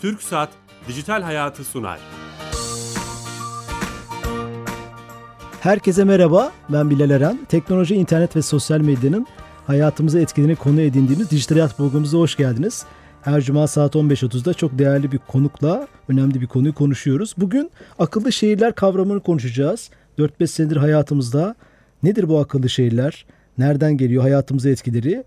Türk Saat Dijital Hayatı sunar. Herkese merhaba, ben Bilal Eren. Teknoloji, internet ve sosyal medyanın hayatımıza etkilerini konu edindiğimiz Dijital Hayat programımıza hoş geldiniz. Her cuma saat 15.30'da çok değerli bir konukla önemli bir konuyu konuşuyoruz. Bugün akıllı şehirler kavramını konuşacağız. 4-5 senedir hayatımızda. Nedir bu akıllı şehirler? Nereden geliyor? Hayatımıza etkileri?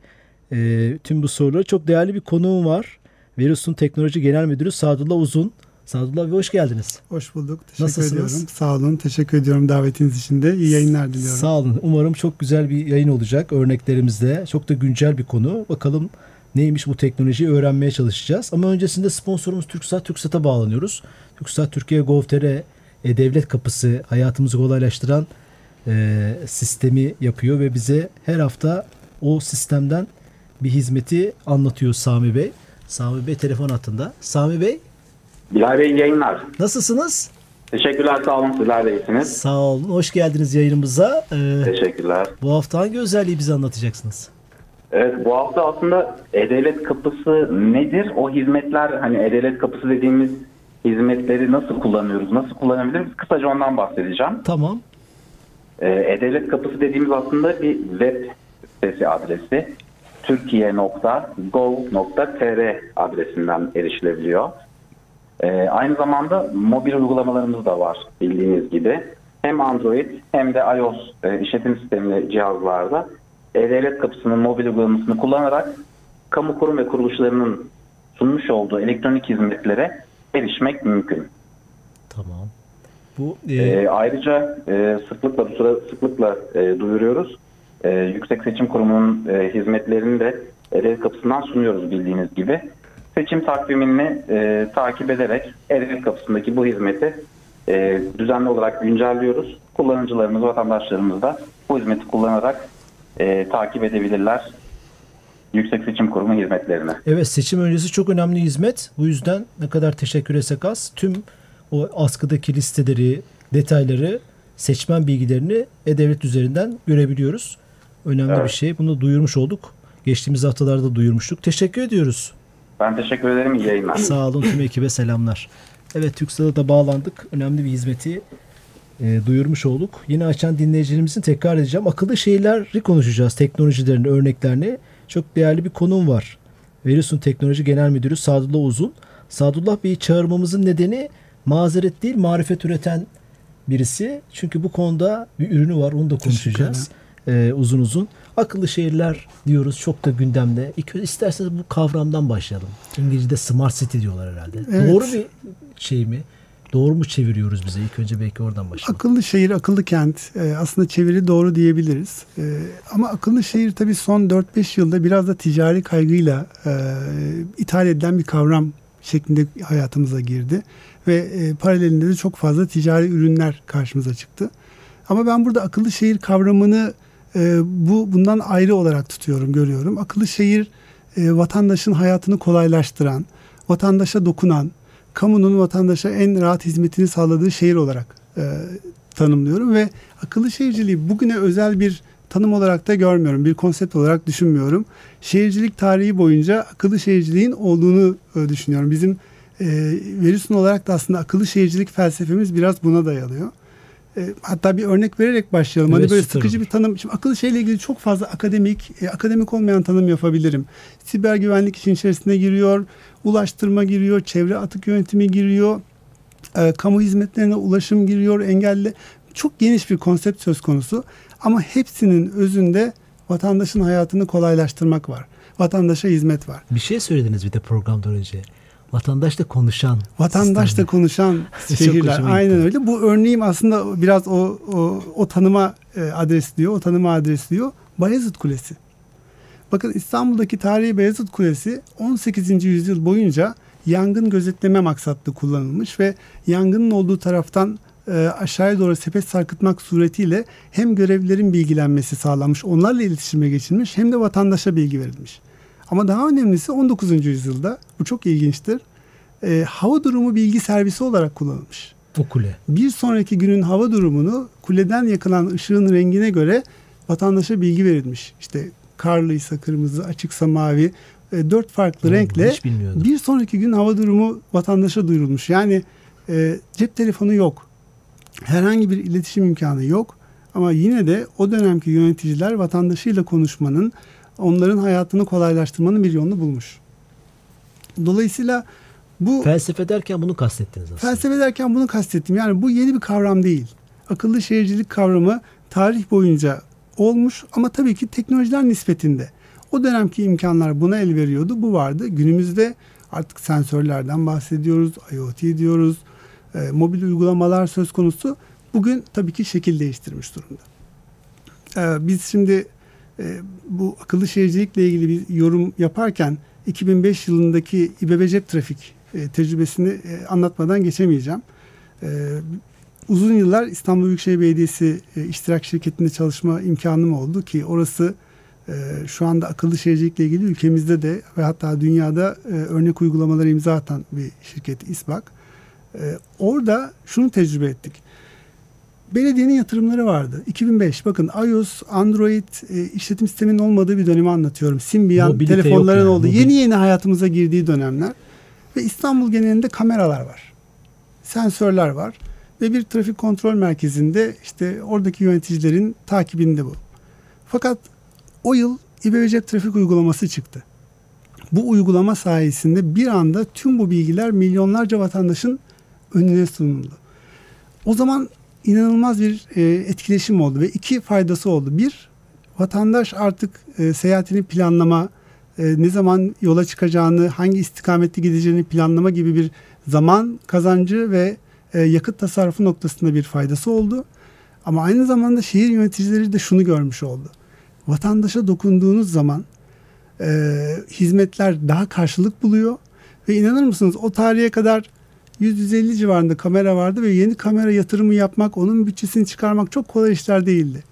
E, tüm bu soruları çok değerli bir konuğum var. Verius'un Teknoloji Genel Müdürü Sadullah Uzun. Sadullah Bey hoş geldiniz. Hoş bulduk. Teşekkür Nasılsınız? ediyorum. Sağ olun. Teşekkür ediyorum davetiniz için de. İyi yayınlar diliyorum. Sağ olun. Umarım çok güzel bir yayın olacak örneklerimizde. Çok da güncel bir konu. Bakalım neymiş bu teknolojiyi öğrenmeye çalışacağız. Ama öncesinde sponsorumuz TürkSat, TürkSat'a bağlanıyoruz. TürkSat Türkiye Gov.tr e-devlet kapısı hayatımızı kolaylaştıran e, sistemi yapıyor ve bize her hafta o sistemden bir hizmeti anlatıyor Sami Bey. Sami Bey telefon hattında. Sami Bey Bilal Bey yayınlar. nasılsınız? Teşekkürler sağ olun sizler de iyisiniz. Sağ olun. Hoş geldiniz yayınımıza. Ee, Teşekkürler. bu hafta hangi özelliği bize anlatacaksınız? Evet bu hafta aslında E-Devlet Kapısı nedir? O hizmetler hani E-Devlet Kapısı dediğimiz hizmetleri nasıl kullanıyoruz? Nasıl kullanabiliriz? Kısaca ondan bahsedeceğim. Tamam. Ee, E-Devlet Kapısı dediğimiz aslında bir web sitesi adresi. Türkiye.gov.tr adresinden erişilebiliyor. Ee, aynı zamanda mobil uygulamalarımız da var bildiğiniz gibi. Hem Android hem de iOS e, işletim sistemli cihazlarda E-Devlet Kapısı'nın mobil uygulamasını kullanarak kamu kurum ve kuruluşlarının sunmuş olduğu elektronik hizmetlere erişmek mümkün. Tamam. Bu e, Ee, ayrıca e, sıklıkla bu sıra sıklıkla e, duyuruyoruz. E, Yüksek Seçim Kurumu'nun e, hizmetlerini de E-Devlet Kapısı'ndan sunuyoruz bildiğiniz gibi. Seçim takvimini e, takip ederek E-Devlet Kapısı'ndaki bu hizmeti e, düzenli olarak güncelliyoruz. Kullanıcılarımız, vatandaşlarımız da bu hizmeti kullanarak e, takip edebilirler Yüksek Seçim Kurumu hizmetlerini. evet seçim öncesi çok önemli hizmet. Bu yüzden ne kadar teşekkür etsek az. Tüm o askıdaki listeleri, detayları, seçmen bilgilerini e-devlet üzerinden görebiliyoruz. Önemli Evet. bir şey. Bunu duyurmuş olduk. Geçtiğimiz haftalarda duyurmuştuk. Teşekkür ediyoruz. Ben teşekkür ederim. İyi yayınlar. Sağ olun tüm ekibe selamlar. Evet TürkSat'a da bağlandık. Önemli bir hizmeti e, duyurmuş olduk. Yeni açan dinleyicilerimizin tekrar edeceğim. Akıllı şehirleri konuşacağız. Teknolojilerin örneklerini. Çok değerli bir konum var. Verisun Teknoloji Genel Müdürü Sadullah Uzun. Sadullah Bey'i çağırmamızın nedeni mazeret değil marifet üreten birisi. Çünkü bu konuda bir ürünü var. Onu da konuşacağız. E, uzun uzun. Akıllı şehirler diyoruz çok da gündemde. İlk isterseniz bu kavramdan başlayalım. İngilizce'de smart city diyorlar herhalde. Evet. Doğru bir şey mi? Doğru mu çeviriyoruz bize? İlk önce belki oradan başlayalım. Akıllı şehir, akıllı kent e, aslında çeviri doğru diyebiliriz. E, ama akıllı şehir tabii son 4-5 yılda biraz da ticari kaygıyla e, ithal edilen bir kavram şeklinde hayatımıza girdi. Ve e, paralelinde de çok fazla ticari ürünler karşımıza çıktı. Ama ben burada akıllı şehir kavramını e, bu bundan ayrı olarak tutuyorum, görüyorum. Akıllı şehir e, vatandaşın hayatını kolaylaştıran, vatandaşa dokunan, kamunun vatandaşa en rahat hizmetini sağladığı şehir olarak e, tanımlıyorum ve akıllı şehirciliği bugüne özel bir tanım olarak da görmüyorum. Bir konsept olarak düşünmüyorum. Şehircilik tarihi boyunca akıllı şehirciliğin olduğunu e, düşünüyorum. Bizim e, Verisun olarak da aslında akıllı şehircilik felsefemiz biraz buna dayalıyor. E, hatta bir örnek vererek başlayalım. Evet, hani böyle sıkıcı bir tanım. Şimdi akıllı şehirle ilgili çok fazla akademik, e, akademik olmayan tanım yapabilirim. Siber güvenlik işin içerisine giriyor, ulaştırma giriyor, çevre atık yönetimi giriyor, e, kamu hizmetlerine ulaşım giriyor, engelli. Çok geniş bir konsept söz konusu. Ama hepsinin özünde vatandaşın hayatını kolaylaştırmak var. Vatandaşa hizmet var. Bir şey söylediniz bir de programdan önce. Vatandaşla konuşan. Vatandaşla sistemler. konuşan şehirler. Aynen öyle. Bu örneğim aslında biraz o o, o tanıma e, adresliyor. O tanıma adresliyor. Bayezid Kulesi. Bakın İstanbul'daki tarihi Beyazıt Kulesi 18. yüzyıl boyunca yangın gözetleme maksatlı kullanılmış ve yangının olduğu taraftan e, aşağıya doğru sepet sarkıtmak suretiyle hem görevlilerin bilgilenmesi sağlanmış, onlarla iletişime geçilmiş hem de vatandaşa bilgi verilmiş. Ama daha önemlisi 19. yüzyılda, bu çok ilginçtir, e, hava durumu bilgi servisi olarak kullanılmış. O kule. Bir sonraki günün hava durumunu kuleden yakılan ışığın rengine göre vatandaşa bilgi verilmiş. İşte karlıysa kırmızı, açıksa mavi, e, dört farklı Hmm, renkle bir sonraki gün hava durumu vatandaşa duyurulmuş. Yani e, cep telefonu yok. Herhangi bir iletişim imkanı yok. Ama yine de o dönemki yöneticiler vatandaşıyla konuşmanın, onların hayatını kolaylaştırmanın bir yolunu bulmuş. Dolayısıyla bu Felsefe derken bunu kastettiniz aslında. felsefe derken bunu kastettim. Yani bu yeni bir kavram değil. Akıllı şehircilik kavramı tarih boyunca olmuş ama tabii ki teknolojiler nispetinde. O dönemki imkanlar buna el veriyordu. Bu vardı. Günümüzde artık sensörlerden bahsediyoruz. IoT diyoruz. e, mobil uygulamalar söz konusu. Bugün tabii ki şekil değiştirmiş durumda. E, biz şimdi e, bu akıllı şehircilikle ilgili bir yorum yaparken 2005 yılındaki İBB trafik e, tecrübesini e, anlatmadan geçemeyeceğim. E, uzun yıllar İstanbul Büyükşehir Belediyesi e, iştirak şirketinde çalışma imkanım oldu ki orası e, şu anda akıllı şehircilikle ilgili ülkemizde de ve hatta dünyada e, örnek uygulamaları imza atan bir şirket İSBAK. E, orada şunu tecrübe ettik. Belediyenin yatırımları vardı. 2005 bakın iOS, Android e, işletim sisteminin olmadığı bir dönemi anlatıyorum. Symbian Mobilite telefonların yani, olduğu yeni yeni hayatımıza girdiği dönemler ve İstanbul genelinde kameralar var. Sensörler var ve bir trafik kontrol merkezinde işte oradaki yöneticilerin takibinde bu. Fakat o yıl İBB Cep Trafik uygulaması çıktı. Bu uygulama sayesinde bir anda tüm bu bilgiler milyonlarca vatandaşın önüne sunuldu. O zaman inanılmaz bir e, etkileşim oldu ve iki faydası oldu. Bir, vatandaş artık e, seyahatini planlama, e, ne zaman yola çıkacağını, hangi istikamette gideceğini planlama gibi bir zaman kazancı ve e, yakıt tasarrufu noktasında bir faydası oldu. Ama aynı zamanda şehir yöneticileri de şunu görmüş oldu. Vatandaşa dokunduğunuz zaman e, hizmetler daha karşılık buluyor ve inanır mısınız o tarihe kadar 150 civarında kamera vardı ve yeni kamera yatırımı yapmak, onun bütçesini çıkarmak çok kolay işler değildi.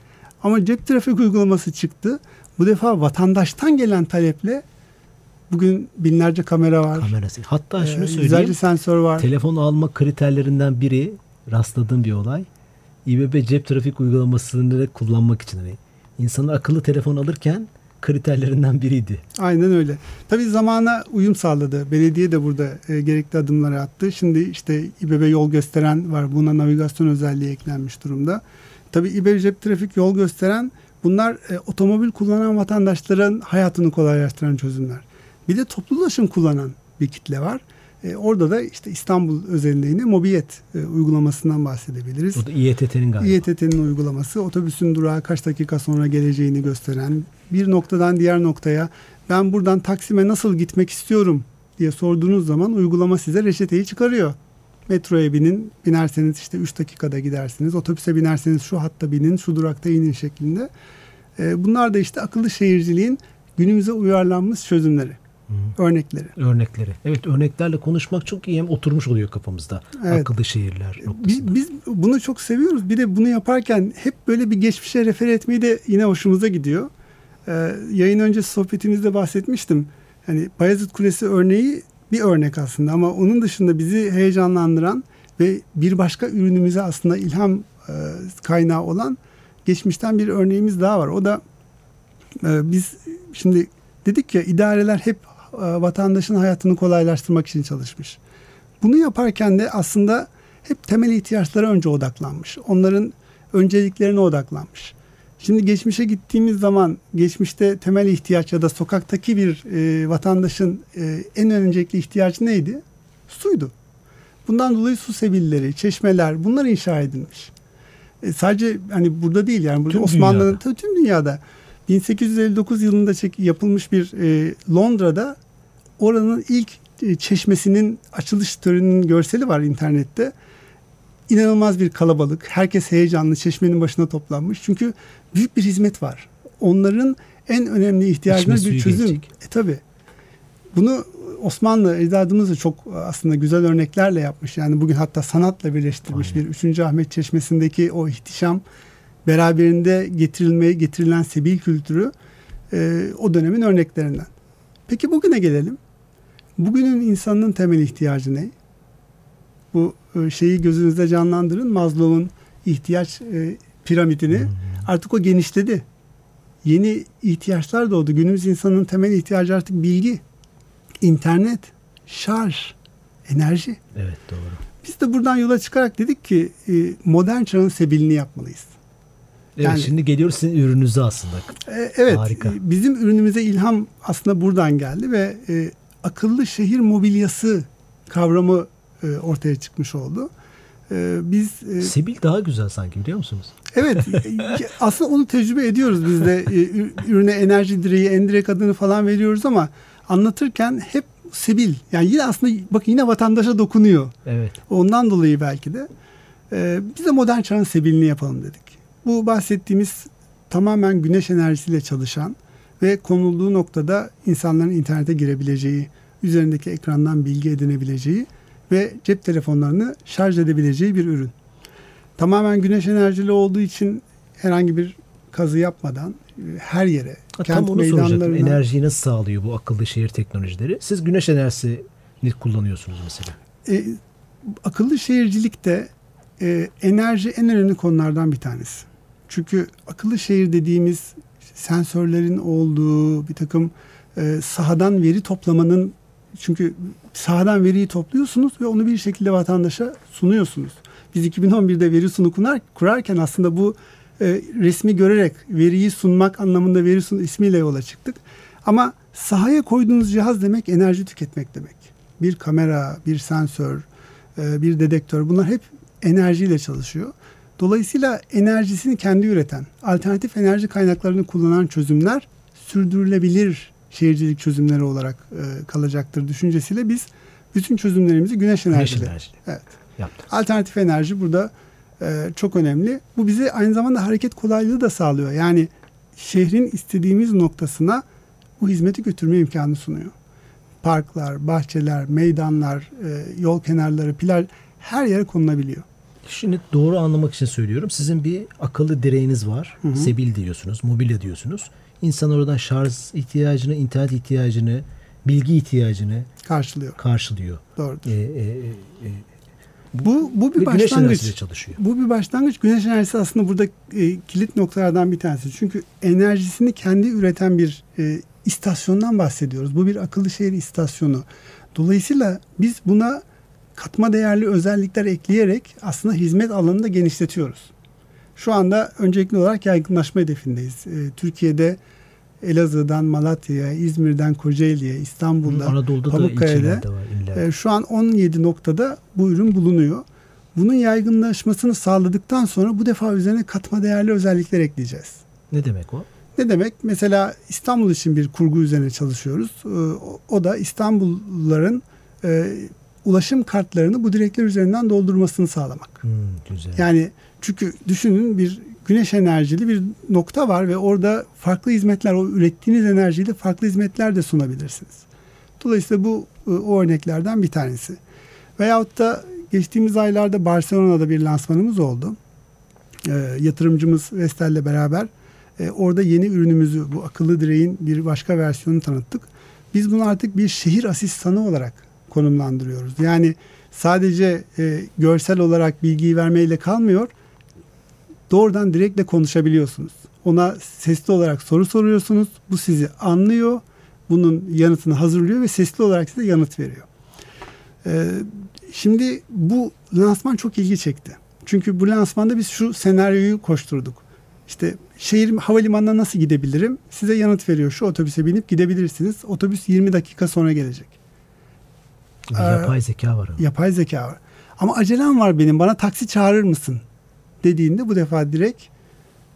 Ama cep trafik uygulaması çıktı. Bu defa vatandaştan gelen taleple bugün binlerce kamera var. Kamerası. Hatta e, şunu yüzlerce söyleyeyim. sensör var. Telefon alma kriterlerinden biri rastladığım bir olay. İBB cep trafik uygulamasını da kullanmak için. Hani insanlar akıllı telefon alırken kriterlerinden biriydi. Aynen öyle. Tabii zamana uyum sağladı. Belediye de burada e, gerekli adımları attı. Şimdi işte İBB yol gösteren var. Buna navigasyon özelliği eklenmiş durumda. Tabii İBB cep trafik yol gösteren bunlar e, otomobil kullanan vatandaşların hayatını kolaylaştıran çözümler. Bir de toplu ulaşım kullanan bir kitle var. E, orada da işte İstanbul özelinde yine mobilet e, uygulamasından bahsedebiliriz. O da İETT'nin galiba. İETT'nin uygulaması otobüsün durağı kaç dakika sonra geleceğini gösteren bir noktadan diğer noktaya ben buradan Taksim'e nasıl gitmek istiyorum diye sorduğunuz zaman uygulama size reçeteyi çıkarıyor. Metroya binin, binerseniz işte 3 dakikada gidersiniz. Otobüse binerseniz şu hatta binin, şu durakta inin şeklinde. Ee, bunlar da işte akıllı şehirciliğin günümüze uyarlanmış çözümleri, örnekleri. Örnekleri. Evet örneklerle konuşmak çok iyi hem oturmuş oluyor kafamızda. Evet. Akıllı şehirler noktasında. Biz, biz bunu çok seviyoruz. Bir de bunu yaparken hep böyle bir geçmişe refer etmeyi de yine hoşumuza gidiyor. Ee, yayın öncesi sohbetimizde bahsetmiştim. Hani Bayezid Kulesi örneği bir örnek aslında ama onun dışında bizi heyecanlandıran ve bir başka ürünümüze aslında ilham e, kaynağı olan geçmişten bir örneğimiz daha var. O da e, biz şimdi dedik ya idareler hep e, vatandaşın hayatını kolaylaştırmak için çalışmış. Bunu yaparken de aslında hep temel ihtiyaçlara önce odaklanmış. Onların önceliklerine odaklanmış. Şimdi geçmişe gittiğimiz zaman geçmişte temel ihtiyaç ya da sokaktaki bir e, vatandaşın e, en öncelikli ihtiyacı neydi? Suydu. Bundan dolayı su sebilleri, çeşmeler bunlar inşa edilmiş. E, sadece hani burada değil yani burada Tüm Osmanlı'nın tabii tüm dünyada 1859 yılında çek, yapılmış bir e, Londra'da oranın ilk e, çeşmesinin açılış töreninin görseli var internette. İnanılmaz bir kalabalık. Herkes heyecanlı çeşmenin başına toplanmış. Çünkü büyük bir hizmet var. Onların en önemli ihtiyacına bir çözüm. gelecek. E tabi. Bunu Osmanlı ecdadımız da çok aslında güzel örneklerle yapmış. Yani bugün hatta sanatla birleştirmiş Aynen. bir 3. Ahmet Çeşmesi'ndeki o ihtişam beraberinde getirilmeye getirilen sebil kültürü e, o dönemin örneklerinden. Peki bugüne gelelim. Bugünün insanının temel ihtiyacı ne? Bu e, şeyi gözünüzde canlandırın. Maslow'un ihtiyaç e, piramidini. Artık o genişledi. Yeni ihtiyaçlar doğdu. Günümüz insanının temel ihtiyacı artık bilgi. internet, şarj, enerji. Evet doğru. Biz de buradan yola çıkarak dedik ki e, modern çağın sebilini yapmalıyız. Evet Yani- şimdi geliyoruz sizin ürününüze aslında. E, Evet, Harika. bizim ürünümüze ilham aslında buradan geldi ve e, akıllı şehir mobilyası kavramı e, ortaya çıkmış oldu. E, biz e, Sebil daha güzel sanki biliyor musunuz? evet e, aslında onu tecrübe ediyoruz biz de E, ürüne enerji direği, endirek adını falan veriyoruz ama anlatırken hep Sebil yani yine aslında bak yine vatandaşa dokunuyor. Evet. Ondan dolayı belki de e, biz de modern çağın sebilini yapalım dedik. Bu bahsettiğimiz tamamen güneş enerjisiyle çalışan ve konulduğu noktada insanların internete girebileceği, üzerindeki ekrandan bilgi edinebileceği ve cep telefonlarını şarj edebileceği bir ürün. Tamamen güneş enerjili olduğu için herhangi bir kazı yapmadan e, her yere, Ha, kent tam onu meydanlarına Enerjiyi nasıl sağlıyor bu akıllı şehir teknolojileri? Siz güneş enerjisini kullanıyorsunuz mesela. E, akıllı şehircilikte e, enerji en önemli konulardan bir tanesi. Çünkü akıllı şehir dediğimiz sensörlerin olduğu bir takım e, sahadan veri toplamanın çünkü sahadan veriyi topluyorsunuz ve onu bir şekilde vatandaşa sunuyorsunuz. Biz 2011'de veri sunu kurar, kurarken aslında bu e, resmi görerek veriyi sunmak anlamında veri sunu ismiyle yola çıktık. Ama sahaya koyduğunuz cihaz demek enerji tüketmek demek. Bir kamera, bir sensör, e, bir dedektör bunlar hep enerjiyle çalışıyor. Dolayısıyla enerjisini kendi üreten, alternatif enerji kaynaklarını kullanan çözümler sürdürülebilir şehircilik çözümleri olarak e, kalacaktır düşüncesiyle biz bütün çözümlerimizi güneş Güneş enerjili enerjili Evet. yaptınız. Alternatif enerji burada e, çok önemli. Bu bize aynı zamanda hareket kolaylığı da sağlıyor. Yani şehrin istediğimiz noktasına bu hizmeti götürme imkanı sunuyor. Parklar, bahçeler, meydanlar, e, yol kenarları, plaj her yere konulabiliyor. Şimdi doğru anlamak için söylüyorum. Sizin bir akıllı direğiniz var. Hı hı. Sebil diyorsunuz, mobilya diyorsunuz. İnsan oradan şarj ihtiyacını, internet ihtiyacını, bilgi ihtiyacını Karşılıyor. karşılıyor. Doğrudur. Ee, e, e, Bu bu bir güneş başlangıç. çalışıyor. Bu bir başlangıç. Güneş enerjisi aslında burada e, kilit noktalardan bir tanesi. Çünkü enerjisini kendi üreten bir e, istasyondan bahsediyoruz. Bu bir akıllı şehir istasyonu. Dolayısıyla biz buna katma değerli özellikler ekleyerek aslında hizmet alanını da genişletiyoruz. Şu anda öncelikli olarak yaygınlaşma hedefindeyiz. E, Türkiye'de Elazığ'dan Malatya'ya, İzmir'den Kocaeli'ye, İstanbul'da, Anadolu'da Pamukkale'de e, şu an 17 noktada bu ürün bulunuyor. Bunun yaygınlaşmasını sağladıktan sonra bu defa üzerine katma değerli özellikler ekleyeceğiz. Ne demek o? Ne demek? Mesela İstanbul için bir kurgu üzerine çalışıyoruz. E, o- O da İstanbulluların e, ulaşım kartlarını bu direkler üzerinden doldurmasını sağlamak. Hmm, güzel. Yani çünkü düşünün bir güneş enerjili bir nokta var ve orada farklı hizmetler, o ürettiğiniz enerjiyle farklı hizmetler de sunabilirsiniz. Dolayısıyla bu e, o örneklerden bir tanesi. Veyahut da geçtiğimiz aylarda Barcelona'da bir lansmanımız oldu. E, yatırımcımız Vestel'le beraber e, orada yeni ürünümüzü, bu akıllı direğin bir başka versiyonunu tanıttık. Biz bunu artık bir şehir asistanı olarak konumlandırıyoruz. Yani sadece e, görsel olarak bilgiyi vermeyle kalmıyor. Doğrudan direktle konuşabiliyorsunuz. Ona sesli olarak soru soruyorsunuz. Bu sizi anlıyor. Bunun yanıtını hazırlıyor ve sesli olarak size yanıt veriyor. Ee, şimdi bu lansman çok ilgi çekti. Çünkü bu lansmanda biz şu senaryoyu koşturduk. İşte şehir havalimanına nasıl gidebilirim? Size yanıt veriyor. Şu otobüse binip gidebilirsiniz. Otobüs 20 dakika sonra gelecek. Bir Ee, yapay zeka var. ama. Yapay zeka var. Ama acelem var benim. Bana taksi çağırır mısın? Dediğinde bu defa direkt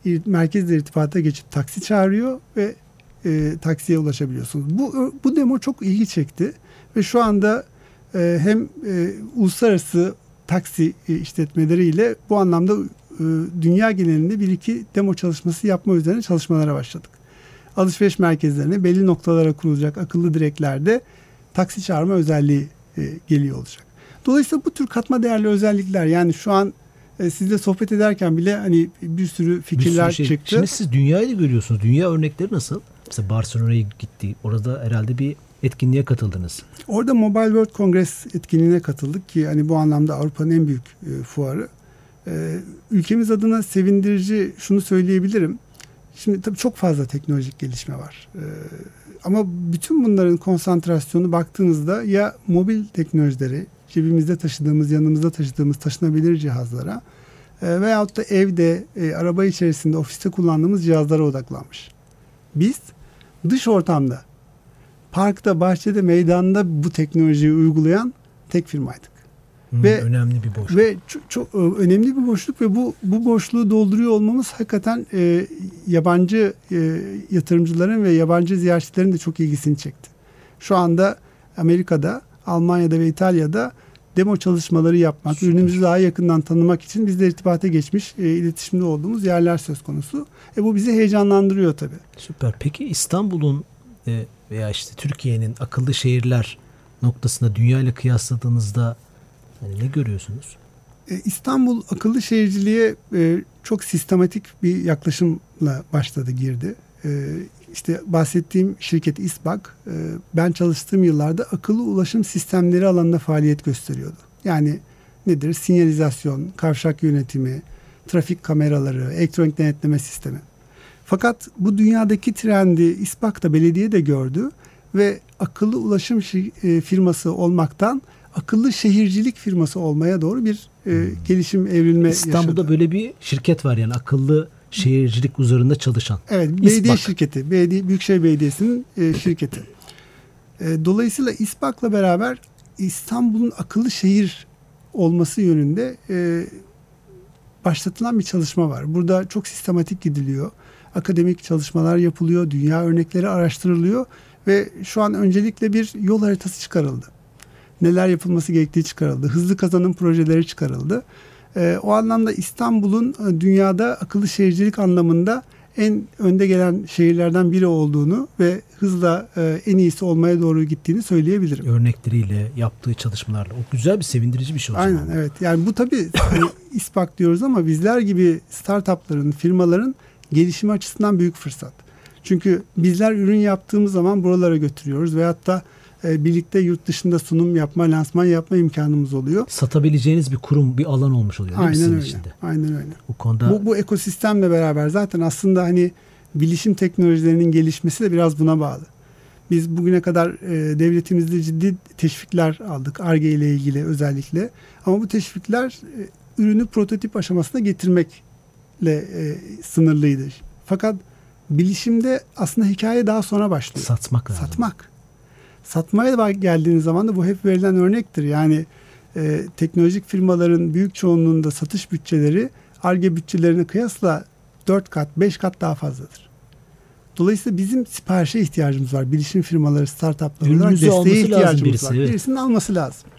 ir- merkezle irtibata geçip taksi çağırıyor ve e, taksiye ulaşabiliyorsunuz. Bu bu demo çok ilgi çekti ve şu anda e, hem e, uluslararası taksi e, işletmeleriyle bu anlamda e, dünya genelinde bir iki demo çalışması yapma üzerine çalışmalara başladık. Alışveriş merkezlerine belli noktalara kurulacak akıllı direklerde taksi çağırma özelliği e, geliyor olacak. Dolayısıyla bu tür katma değerli özellikler yani şu an e, sizle sohbet ederken bile hani bir sürü Bir fikirler sürü şey. çıktı. Şimdi siz dünyayı da görüyorsunuz. Dünya örnekleri nasıl? Mesela Barcelona'ya gitti. Orada herhalde bir etkinliğe katıldınız. Orada Mobile World Congress etkinliğine katıldık ki hani bu anlamda Avrupa'nın en büyük e, fuarı. E, ülkemiz adına sevindirici şunu söyleyebilirim. Şimdi tabii çok fazla teknolojik gelişme var. Ee, ama bütün bunların konsantrasyonu baktığınızda ya mobil teknolojileri, cebimizde taşıdığımız, yanımızda taşıdığımız taşınabilir cihazlara e, veyahut da evde, e, araba içerisinde, ofiste kullandığımız cihazlara odaklanmış. Biz dış ortamda, parkta, bahçede, meydanda bu teknolojiyi uygulayan tek firmaydık. Hmm, Ve- önemli bir boşluk. Ve çok, çok e, önemli bir boşluk ve bu bu boşluğu dolduruyor olmamız hakikaten e, yabancı e, yatırımcıların ve yabancı ziyaretçilerin de çok ilgisini çekti. Şu anda Amerika'da, Almanya'da ve İtalya'da demo çalışmaları yapmak, Süper. ürünümüzü daha yakından tanımak için bizle irtibata geçmiş, e, iletişimde olduğumuz yerler söz konusu. E, bu bizi heyecanlandırıyor tabii. Süper. Peki İstanbul'un e, veya işte Türkiye'nin akıllı şehirler noktasında dünya ile kıyasladığınızda hani ne görüyorsunuz? E, İstanbul akıllı şehirciliğe e, çok sistematik bir yaklaşımla başladı girdi. E, işte bahsettiğim şirket İSBAK e, ben çalıştığım yıllarda akıllı ulaşım sistemleri alanında faaliyet gösteriyordu. Yani nedir? Sinyalizasyon, kavşak yönetimi, trafik kameraları, elektronik denetleme sistemi. Fakat bu dünyadaki trendi İSBAK da belediye de gördü ve akıllı ulaşım e, firması olmaktan akıllı şehircilik firması olmaya doğru bir e, gelişim evrilme İstanbul'da yaşadı. böyle bir şirket var yani akıllı şehircilik üzerinde çalışan. Evet, belediye İSBAK. şirketi, belediye, Büyükşehir Belediyesi'nin e, şirketi. E, dolayısıyla İSBAK'la beraber İstanbul'un akıllı şehir olması yönünde e, başlatılan bir çalışma var. Burada çok sistematik gidiliyor. Akademik çalışmalar yapılıyor, dünya örnekleri araştırılıyor ve şu an öncelikle bir yol haritası çıkarıldı. Neler yapılması gerektiği çıkarıldı. Hızlı kazanım projeleri çıkarıldı. E, o anlamda İstanbul'un e, dünyada akıllı şehircilik anlamında en önde gelen şehirlerden biri olduğunu ve hızla e, en iyisi olmaya doğru gittiğini söyleyebilirim. Örnekleriyle, yaptığı çalışmalarla. O güzel bir sevindirici bir şey o Aynen zaman. evet. Yani bu tabii hani İSPAK diyoruz ama bizler gibi startupların, firmaların gelişimi açısından büyük fırsat. Çünkü bizler ürün yaptığımız zaman buralara götürüyoruz veyahut da e, birlikte yurt dışında sunum yapma, lansman yapma imkanımız oluyor. Satabileceğiniz bir kurum, bir alan olmuş oluyor değil mi Aynen sizin öyle. içinde? Aynen öyle. Bu konuda Bu, bu ekosistemle beraber zaten aslında hani bilişim teknolojilerinin gelişmesi de biraz buna bağlı. Biz bugüne kadar e, devletimizde ciddi teşvikler aldık ARGE ile ilgili özellikle. Ama bu teşvikler e, ürünü prototip aşamasına getirmekle e, sınırlıydı. Fakat bilişimde aslında hikaye daha sonra başlıyor. satmak lazım. Satmak. Satmaya geldiğiniz zaman da bu hep verilen örnektir. Yani e, teknolojik firmaların büyük çoğunluğunda satış bütçeleri ARGE bütçelerine kıyasla 4 kat, 5 kat daha fazladır. Dolayısıyla bizim siparişe ihtiyacımız var. Bilişim firmaları, startuplar olarak desteğe ihtiyacımız birisi, var. evet. Birisinin alması lazım.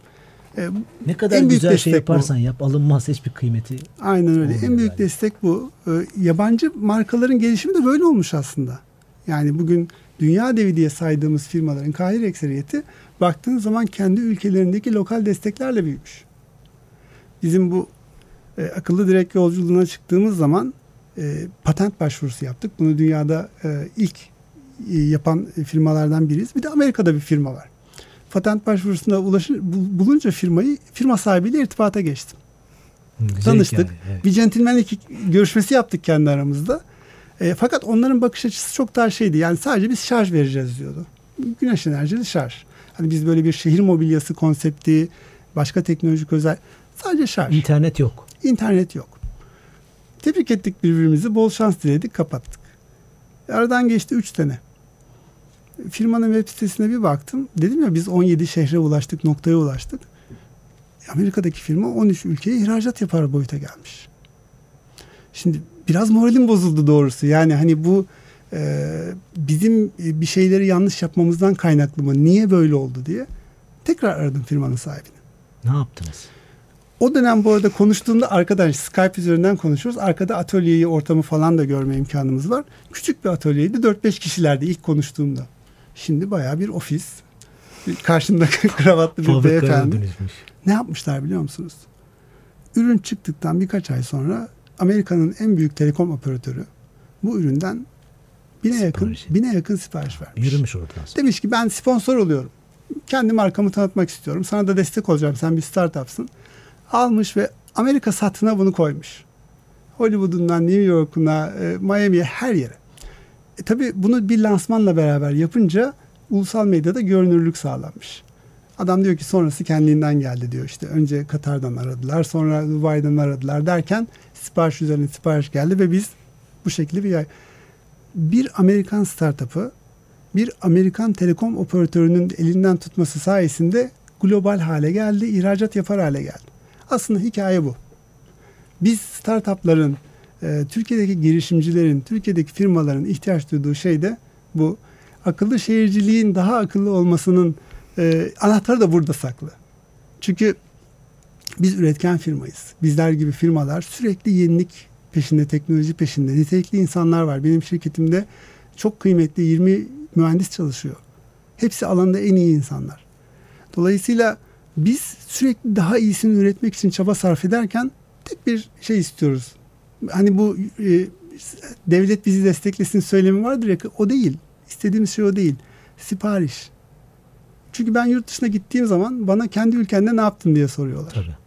E, Ne kadar En büyük güzel şey destek bu. yaparsan yap alınmaz hiçbir kıymeti. Aynen öyle. En büyük yani. destek bu. Ee, yabancı markaların gelişimi de böyle olmuş aslında. Yani bugün dünya devi diye saydığımız firmaların kahir ekseriyeti baktığın zaman kendi ülkelerindeki lokal desteklerle büyümüş. Bizim bu e, akıllı direkt yolculuğuna çıktığımız zaman e, patent başvurusu yaptık. Bunu dünyada e, ilk e, yapan firmalardan biriyiz. Bir de Amerika'da bir firma var. Patent başvurusunda ulaşır, bul- bulunca firmayı firma sahibiyle irtibata geçtim. Güzel Tanıştık. hikaye, evet. Bir centilmenlik görüşmesi yaptık kendi aramızda. E, fakat onların bakış açısı çok daha şeydi. Yani sadece biz şarj vereceğiz diyordu. Güneş enerjili şarj. Hani biz böyle bir şehir mobilyası konsepti, başka teknolojik özel sadece şarj. İnternet yok. İnternet yok. Tebrik ettik birbirimizi, bol şans diledik, kapattık. Aradan geçti 3 sene. Firmanın web sitesine bir baktım. Dedim ya biz 17 şehre ulaştık, noktaya ulaştık. Amerika'daki firma 13 ülkeye ihracat yapar boyuta gelmiş. Şimdi biraz moralim bozuldu doğrusu. Yani hani bu e, bizim bir şeyleri yanlış yapmamızdan kaynaklı mı? Niye böyle oldu diye. Tekrar aradım firmanın sahibini. Ne yaptınız? O dönem bu arada konuştuğumda arkadaş Skype üzerinden konuşuyoruz. Arkada atölyeyi, ortamı falan da görme imkanımız var. Küçük bir atölyeydi. 4-5 kişilerdi ilk konuştuğumda. Şimdi bayağı bir ofis. Karşımda kravatlı bir beyefendi. Ne yapmışlar biliyor musunuz? Ürün çıktıktan birkaç ay sonra Amerika'nın en büyük telekom operatörü bu üründen bine yakın Sipariş. bine yakın sipariş vermiş. Yürümüş oradan sonra. Demiş ki ben sponsor oluyorum. Kendi markamı tanıtmak istiyorum. Sana da destek olacağım. Sen bir startupsın. Almış ve Amerika satına bunu koymuş. Hollywood'undan New York'una, e, Miami'ye her yere. E, tabii bunu bir lansmanla beraber yapınca ulusal medyada görünürlük sağlanmış. Adam diyor ki sonrası kendiliğinden geldi diyor işte. Önce Katar'dan aradılar sonra Dubai'den aradılar derken sipariş üzerine sipariş geldi ve biz bu şekilde bir yay. Bir Amerikan startup'ı bir Amerikan telekom operatörünün elinden tutması sayesinde global hale geldi, ihracat yapar hale geldi. Aslında hikaye bu. Biz startupların, e, Türkiye'deki girişimcilerin, Türkiye'deki firmaların ihtiyaç duyduğu şey de bu. Akıllı şehirciliğin daha akıllı olmasının e, anahtarı da burada saklı. Çünkü biz üretken firmayız. Bizler gibi firmalar sürekli yenilik peşinde, teknoloji peşinde. Nitelikli insanlar var. Benim şirketimde çok kıymetli 20 mühendis çalışıyor. Hepsi alanda en iyi insanlar. Dolayısıyla biz sürekli daha iyisini üretmek için çaba sarf ederken tek bir şey istiyoruz. Hani bu e, devlet bizi desteklesin söylemi vardır ya o değil. İstediğimiz şey o değil. Sipariş. Çünkü ben yurt dışına gittiğim zaman bana kendi ülkende ne yaptın diye soruyorlar. Tabii.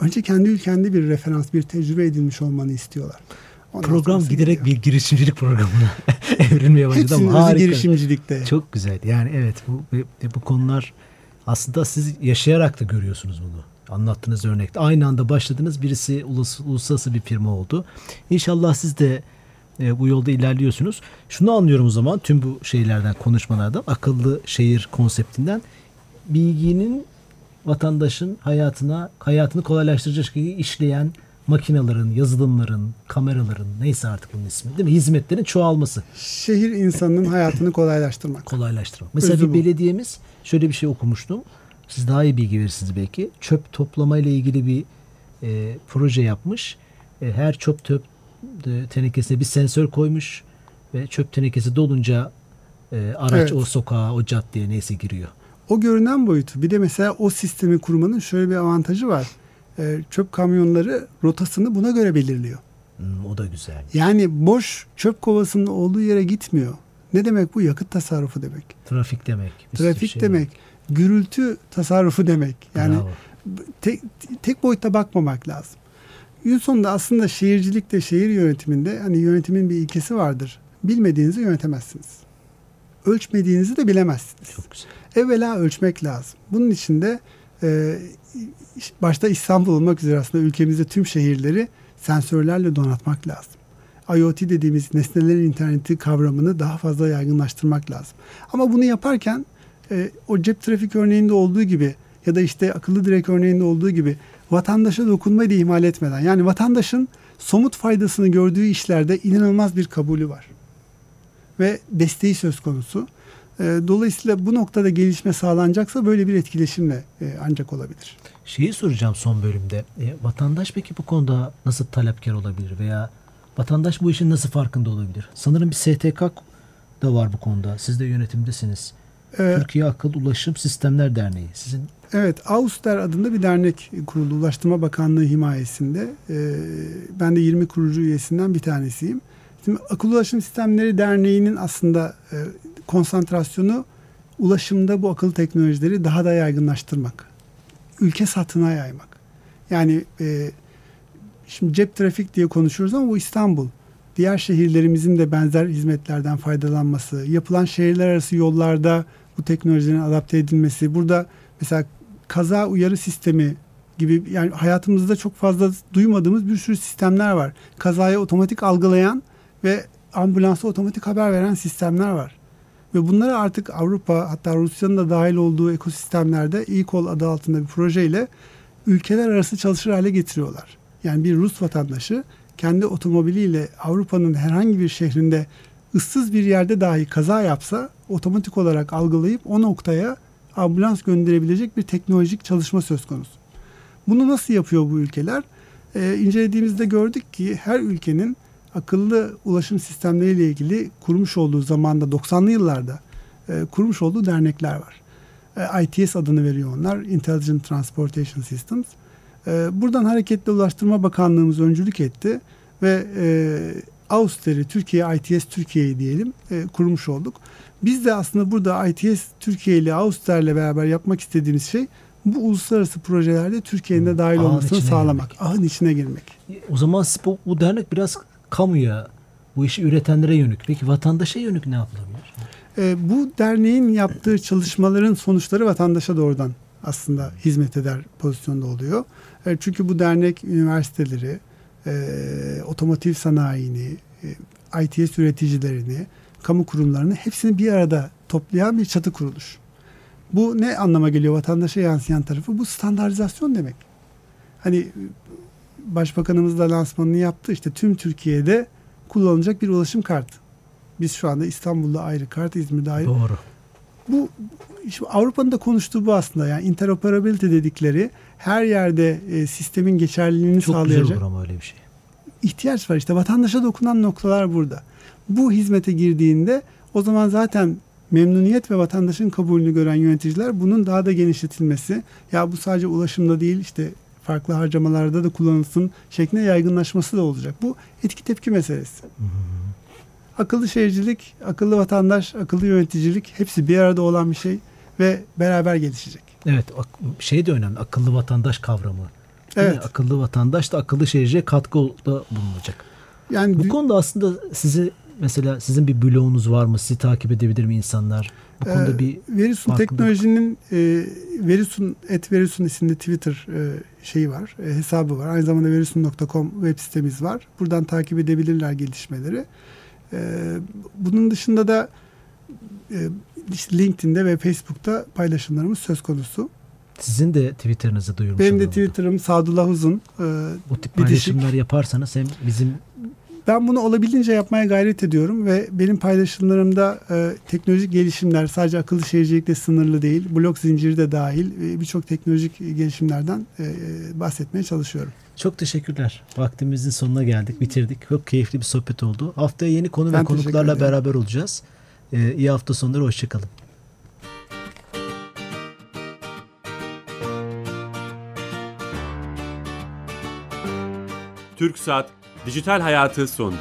Önce kendi ülkende bir referans, bir tecrübe edilmiş olmanı istiyorlar. Ondan Program giderek gidiyor. bir girişimcilik programına evrilmeye başladı ama harika. girişimcilikte. Çok güzel. Yani evet bu bu konular aslında siz yaşayarak da görüyorsunuz bunu. Anlattığınız örnekte. Aynı anda başladınız. Birisi ulus, uluslararası bir firma oldu. İnşallah siz de e, bu yolda ilerliyorsunuz. Şunu anlıyorum o zaman tüm bu şeylerden, konuşmalardan, akıllı şehir konseptinden bilginin vatandaşın hayatına hayatını kolaylaştıracak şekilde işleyen makinelerin, yazılımların, kameraların neyse artık bunun ismi değil mi? Hizmetlerin çoğalması. Şehir insanının hayatını kolaylaştırmak. Kolaylaştırmak. Mesela Özü bir belediyemiz şöyle bir şey okumuştum. Siz daha iyi bilgi verirsiniz belki. Çöp toplama ile ilgili bir e, proje yapmış. E, her çöp töp e, tenekesine bir sensör koymuş ve çöp tenekesi dolunca e, araç evet. o sokağa, o caddeye neyse giriyor. O görünen boyutu. Bir de mesela o sistemi kurmanın şöyle bir avantajı var. E, çöp kamyonları rotasını buna göre belirliyor. Hmm, o da güzel. Yani boş çöp kovasının olduğu yere gitmiyor. Ne demek bu? Yakıt tasarrufu demek. Trafik demek. Trafik şey demek. Demek. Gürültü tasarrufu demek. Yani tek, tek boyutta bakmamak lazım. Gün sonunda aslında şehircilikte, şehir yönetiminde hani yönetimin bir ilkesi vardır. Bilmediğinizi yönetemezsiniz. Ölçmediğinizi de bilemezsiniz. Çok güzel. Evvela ölçmek lazım. Bunun için de e, başta İstanbul olmak üzere aslında ülkemizde tüm şehirleri sensörlerle donatmak lazım. IoT dediğimiz nesnelerin interneti kavramını daha fazla yaygınlaştırmak lazım. Ama bunu yaparken e, o cep trafik örneğinde olduğu gibi ya da işte akıllı direk örneğinde olduğu gibi vatandaşa dokunmayı da ihmal etmeden yani vatandaşın somut faydasını gördüğü işlerde inanılmaz bir kabulü var. Ve desteği söz konusu. E, dolayısıyla bu noktada gelişme sağlanacaksa böyle bir etkileşimle e, ancak olabilir. Şeyi soracağım son bölümde. E, vatandaş peki bu konuda nasıl talepkar olabilir veya vatandaş bu işin nasıl farkında olabilir? Sanırım bir STK da var bu konuda. Siz de yönetimdesiniz. Ee, Türkiye Akıl Ulaşım Sistemler Derneği. Sizin Evet, Auster adında bir dernek kuruldu Ulaştırma Bakanlığı himayesinde. Ee, ben de 20 kurucu üyesinden bir tanesiyim. Şimdi Akıl Ulaşım Sistemleri Derneği'nin aslında e, konsantrasyonu ulaşımda bu akıllı teknolojileri daha da yaygınlaştırmak. Ülke satına yaymak. Yani e, şimdi cep trafik diye konuşuyoruz ama bu İstanbul. Diğer şehirlerimizin de benzer hizmetlerden faydalanması, yapılan şehirler arası yollarda bu teknolojilerin adapte edilmesi. Burada mesela kaza uyarı sistemi gibi yani hayatımızda çok fazla duymadığımız bir sürü sistemler var. Kazayı otomatik algılayan ve ambulansa otomatik haber veren sistemler var. Ve bunları artık Avrupa hatta Rusya'nın da dahil olduğu ekosistemlerde e-call adı altında bir projeyle ülkeler arası çalışır hale getiriyorlar. Yani bir Rus vatandaşı kendi otomobiliyle Avrupa'nın herhangi bir şehrinde ıssız bir yerde dahi kaza yapsa otomatik olarak algılayıp o noktaya ambulans gönderebilecek bir teknolojik çalışma söz konusu. Bunu nasıl yapıyor bu ülkeler? Ee, incelediğimizde gördük ki her ülkenin akıllı ulaşım sistemleriyle ilgili kurmuş olduğu zamanda 90'lı yıllarda e, kurmuş olduğu dernekler var. E, ITS adını veriyor onlar. Intelligent Transportation Systems. E, buradan hareketle Ulaştırma Bakanlığımız öncülük etti ve e, Auster'i, Türkiye ITS Türkiye'yi diyelim e, kurmuş olduk. Biz de aslında burada ITS Türkiye ile Auster'le beraber yapmak istediğimiz şey bu uluslararası projelerde Türkiye'nin de dahil Ağın olmasını sağlamak. Girmek. Ahın içine girmek. O zaman bu, bu dernek biraz kamuya Bu işi üretenlere yönük. Peki vatandaşa yönük ne yapılabilir? E, bu derneğin yaptığı çalışmaların sonuçları vatandaşa doğrudan aslında hizmet eder pozisyonda oluyor. E, çünkü bu dernek üniversiteleri, e, otomotiv sanayini, e, ITS üreticilerini, kamu kurumlarını hepsini bir arada toplayan bir çatı kuruluş. Bu ne anlama geliyor vatandaşa yansıyan tarafı? Bu standartizasyon demek. Hani Başbakanımız da lansmanını yaptı. İşte tüm Türkiye'de kullanılacak bir ulaşım kartı. Biz şu anda İstanbul'da ayrı kart, İzmir'de ayrı. Doğru. Bu işte Avrupa'nın da konuştuğu bu aslında. Yani interoperability dedikleri her yerde e, sistemin geçerliliğini Çok sağlayacak. güzel olur ama öyle bir şey. ihtiyaç var. İşte vatandaşa dokunan noktalar burada. Bu hizmete girdiğinde o zaman zaten memnuniyet ve vatandaşın kabulünü gören yöneticiler bunun daha da genişletilmesi ya bu sadece ulaşımda değil işte farklı harcamalarda da kullanılsın şeklinde yaygınlaşması da olacak. Bu etki tepki meselesi. Akıllı şehircilik, akıllı vatandaş, akıllı yöneticilik hepsi bir arada olan bir şey ve beraber gelişecek. Evet şey de önemli akıllı vatandaş kavramı. Değil mi? Evet. Akıllı vatandaş da akıllı şehirciye katkıda bulunacak. Yani Bu konuda aslında sizi mesela sizin bir blogunuz var mı? Sizi takip edebilir mi insanlar? Bu konuda Ee, bir Verisun. Teknoloji'nin e, Verisun et Verisun isimli Twitter e, şeyi var, e, hesabı var. Aynı zamanda verisun.com web sitemiz var. Buradan takip edebilirler gelişmeleri. E, bunun dışında da e, işte LinkedIn'de ve Facebook'ta paylaşımlarımız söz konusu. sizin de Twitter'ınızı duyurmuş Benim de olalım. Twitter'ım Sadullah Uzun. E, Bu tip bitişik. paylaşımlar yaparsanız hem bizim Ben bunu olabildiğince yapmaya gayret ediyorum ve benim paylaşımlarımda e, teknolojik gelişimler sadece akıllı şehircilikle sınırlı değil, blok zinciri de dahil e, birçok teknolojik gelişimlerden e, bahsetmeye çalışıyorum. çok teşekkürler. Vaktimizin sonuna geldik, bitirdik. Çok keyifli bir sohbet oldu. Haftaya yeni konu Ben ve konuklarla beraber olacağız. Ee, iyi hafta sonları, hoşçakalın. TürkSat Dijital Hayatı sondu.